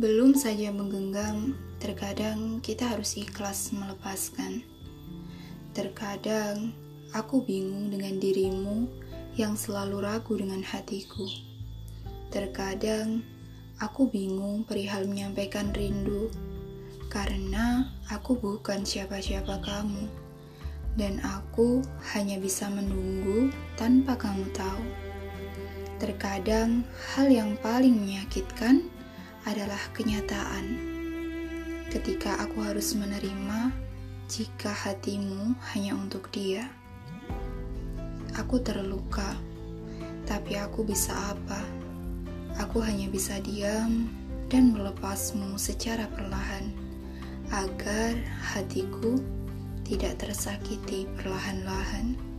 Belum saja menggenggam, terkadang kita harus ikhlas melepaskan. Terkadang aku bingung dengan dirimu yang selalu ragu dengan hatiku. Terkadang aku bingung perihal menyampaikan rindu karena aku bukan siapa-siapa kamu dan aku hanya bisa menunggu tanpa kamu tahu. Terkadang hal yang paling menyakitkan adalah kenyataan. Ketika aku harus menerima jika hatimu hanya untuk dia. Aku terluka, tapi aku bisa apa? Aku hanya bisa diam dan melepasmu secara perlahan agar hatiku tidak tersakiti perlahan-lahan.